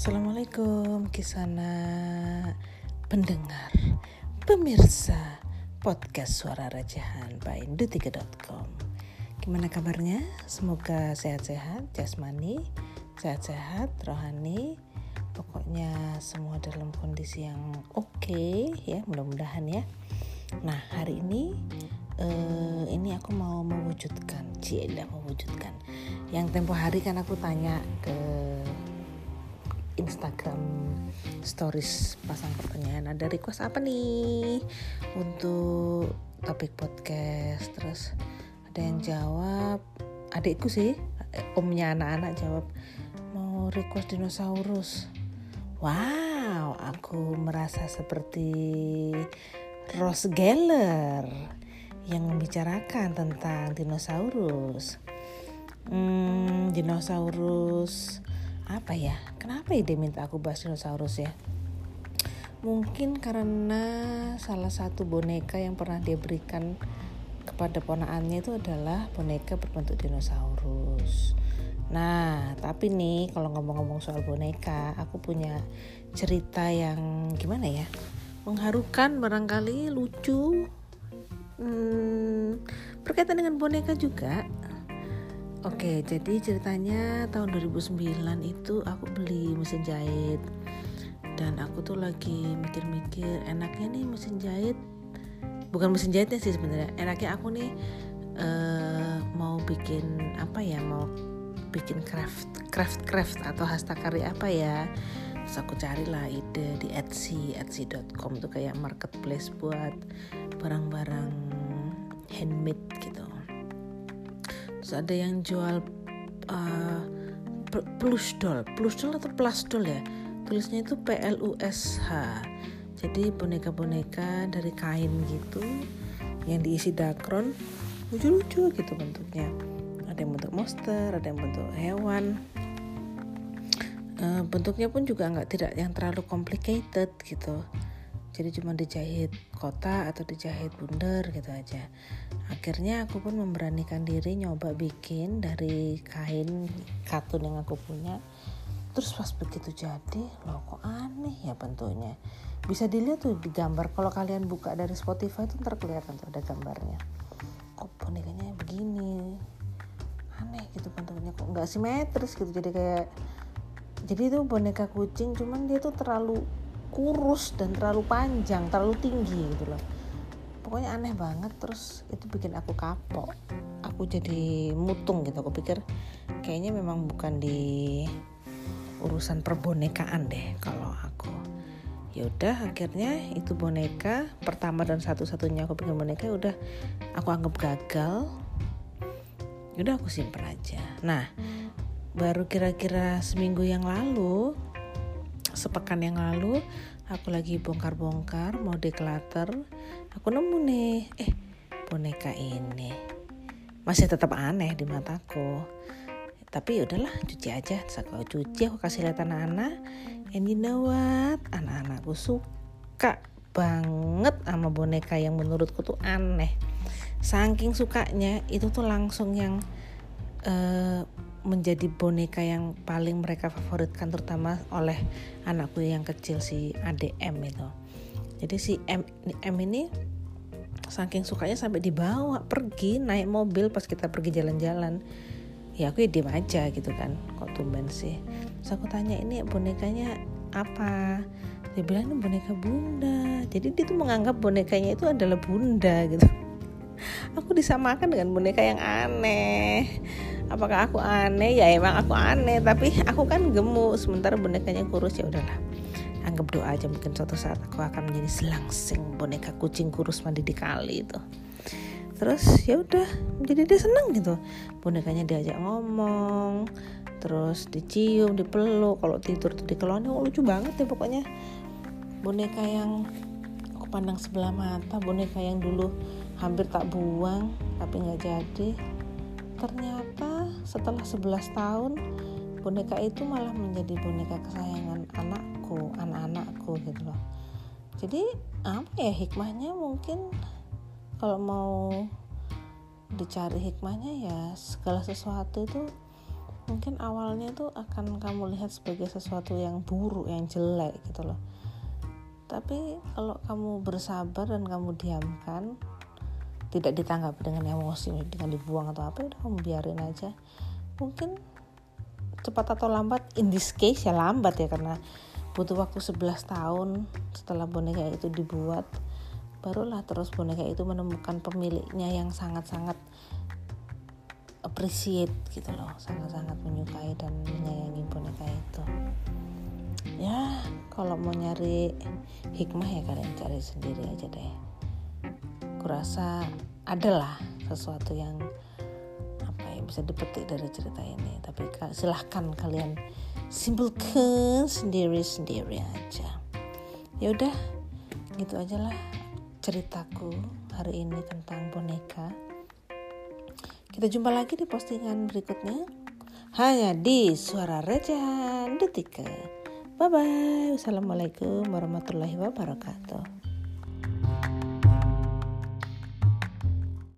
Assalamualaikum kisana pendengar pemirsa podcast suara rajahan by indu3.com Gimana kabarnya? Semoga sehat-sehat jasmani, sehat-sehat rohani. Pokoknya semua dalam kondisi yang oke okay, ya mudah-mudahan ya. Nah hari ini uh, ini aku mau mewujudkan Cila mewujudkan. Yang tempo hari kan aku tanya ke Instagram stories pasang pertanyaan ada request apa nih? Untuk topik podcast terus ada yang jawab adikku sih omnya anak-anak jawab mau request dinosaurus? Wow aku merasa seperti Rose Geller yang membicarakan tentang dinosaurus. Hmm, dinosaurus apa ya? Kenapa ya dia minta aku bahas dinosaurus ya? Mungkin karena salah satu boneka yang pernah dia berikan kepada ponaannya itu adalah boneka berbentuk dinosaurus. Nah tapi nih kalau ngomong-ngomong soal boneka aku punya cerita yang gimana ya? Mengharukan barangkali lucu. Hmm, berkaitan dengan boneka juga Oke, jadi ceritanya tahun 2009 itu aku beli mesin jahit. Dan aku tuh lagi mikir-mikir enaknya nih mesin jahit bukan mesin jahitnya sih sebenarnya enaknya aku nih uh, mau bikin apa ya mau bikin craft craft craft atau karya apa ya. Terus aku carilah ide di Etsy Etsy.com tuh kayak marketplace buat barang-barang handmade terus ada yang jual uh, plus doll. Plus doll atau plus doll ya? Tulisnya itu P L U S H. Jadi boneka-boneka dari kain gitu yang diisi dakron lucu-lucu gitu bentuknya. Ada yang bentuk monster ada yang bentuk hewan. Uh, bentuknya pun juga nggak tidak yang terlalu complicated gitu jadi cuma dijahit kota atau dijahit bundar gitu aja. Akhirnya aku pun memberanikan diri nyoba bikin dari kain katun yang aku punya. Terus pas begitu jadi loh kok aneh ya bentuknya. Bisa dilihat tuh di gambar kalau kalian buka dari Spotify itu ntar kelihatan tuh ada gambarnya. Kok bonekanya begini? Aneh gitu bentuknya kok nggak simetris gitu. Jadi kayak jadi itu boneka kucing cuman dia tuh terlalu kurus dan terlalu panjang terlalu tinggi gitu loh. Pokoknya aneh banget terus itu bikin aku kapok. Aku jadi mutung gitu aku pikir kayaknya memang bukan di urusan perbonekaan deh kalau aku. Ya udah akhirnya itu boneka pertama dan satu-satunya aku bikin boneka ya udah aku anggap gagal. Ya udah aku simpen aja. Nah baru kira-kira seminggu yang lalu sepekan yang lalu aku lagi bongkar-bongkar mau declutter. Aku nemu nih eh boneka ini. Masih tetap aneh di mataku. Tapi udahlah cuci aja. Terus aku cuci aku kasih lihat anak-anak. And you know what? Anak-anakku suka banget sama boneka yang menurutku tuh aneh. Saking sukanya itu tuh langsung yang uh, menjadi boneka yang paling mereka favoritkan terutama oleh anakku yang kecil si ADM itu. Jadi si M, M ini saking sukanya sampai dibawa pergi naik mobil pas kita pergi jalan-jalan. Ya aku ya diem aja gitu kan, kok tumben sih. Terus aku tanya ini bonekanya apa? Dia bilang ini boneka bunda. Jadi dia tuh menganggap bonekanya itu adalah bunda gitu. Aku disamakan dengan boneka yang aneh apakah aku aneh? Ya emang aku aneh tapi aku kan gemuk. Sementara bonekanya kurus ya udahlah. Anggap doa aja mungkin suatu saat aku akan menjadi selangsing boneka kucing kurus mandi di kali itu. Terus ya udah jadi dia seneng gitu. Bonekanya diajak ngomong terus dicium dipeluk. Kalau tidur tuh dikeloni oh, lucu banget ya pokoknya. Boneka yang aku pandang sebelah mata boneka yang dulu hampir tak buang tapi nggak jadi ternyata setelah 11 tahun boneka itu malah menjadi boneka kesayangan anakku anak-anakku gitu loh. Jadi apa ya hikmahnya? Mungkin kalau mau dicari hikmahnya ya segala sesuatu itu mungkin awalnya tuh akan kamu lihat sebagai sesuatu yang buruk yang jelek gitu loh. Tapi kalau kamu bersabar dan kamu diamkan tidak ditanggapi dengan emosi dengan dibuang atau apa udah kamu biarin aja. Mungkin cepat atau lambat in this case ya lambat ya karena butuh waktu 11 tahun setelah boneka itu dibuat barulah terus boneka itu menemukan pemiliknya yang sangat-sangat appreciate gitu loh sangat-sangat menyukai dan menyayangi boneka itu. Ya kalau mau nyari hikmah ya kalian cari sendiri aja deh kurasa adalah sesuatu yang apa yang bisa dipetik dari cerita ini. Tapi silahkan kalian simpulkan sendiri-sendiri aja. Ya udah gitu aja lah ceritaku hari ini tentang boneka. Kita jumpa lagi di postingan berikutnya. Hanya di suara rejahan detika Bye bye. Wassalamualaikum warahmatullahi wabarakatuh.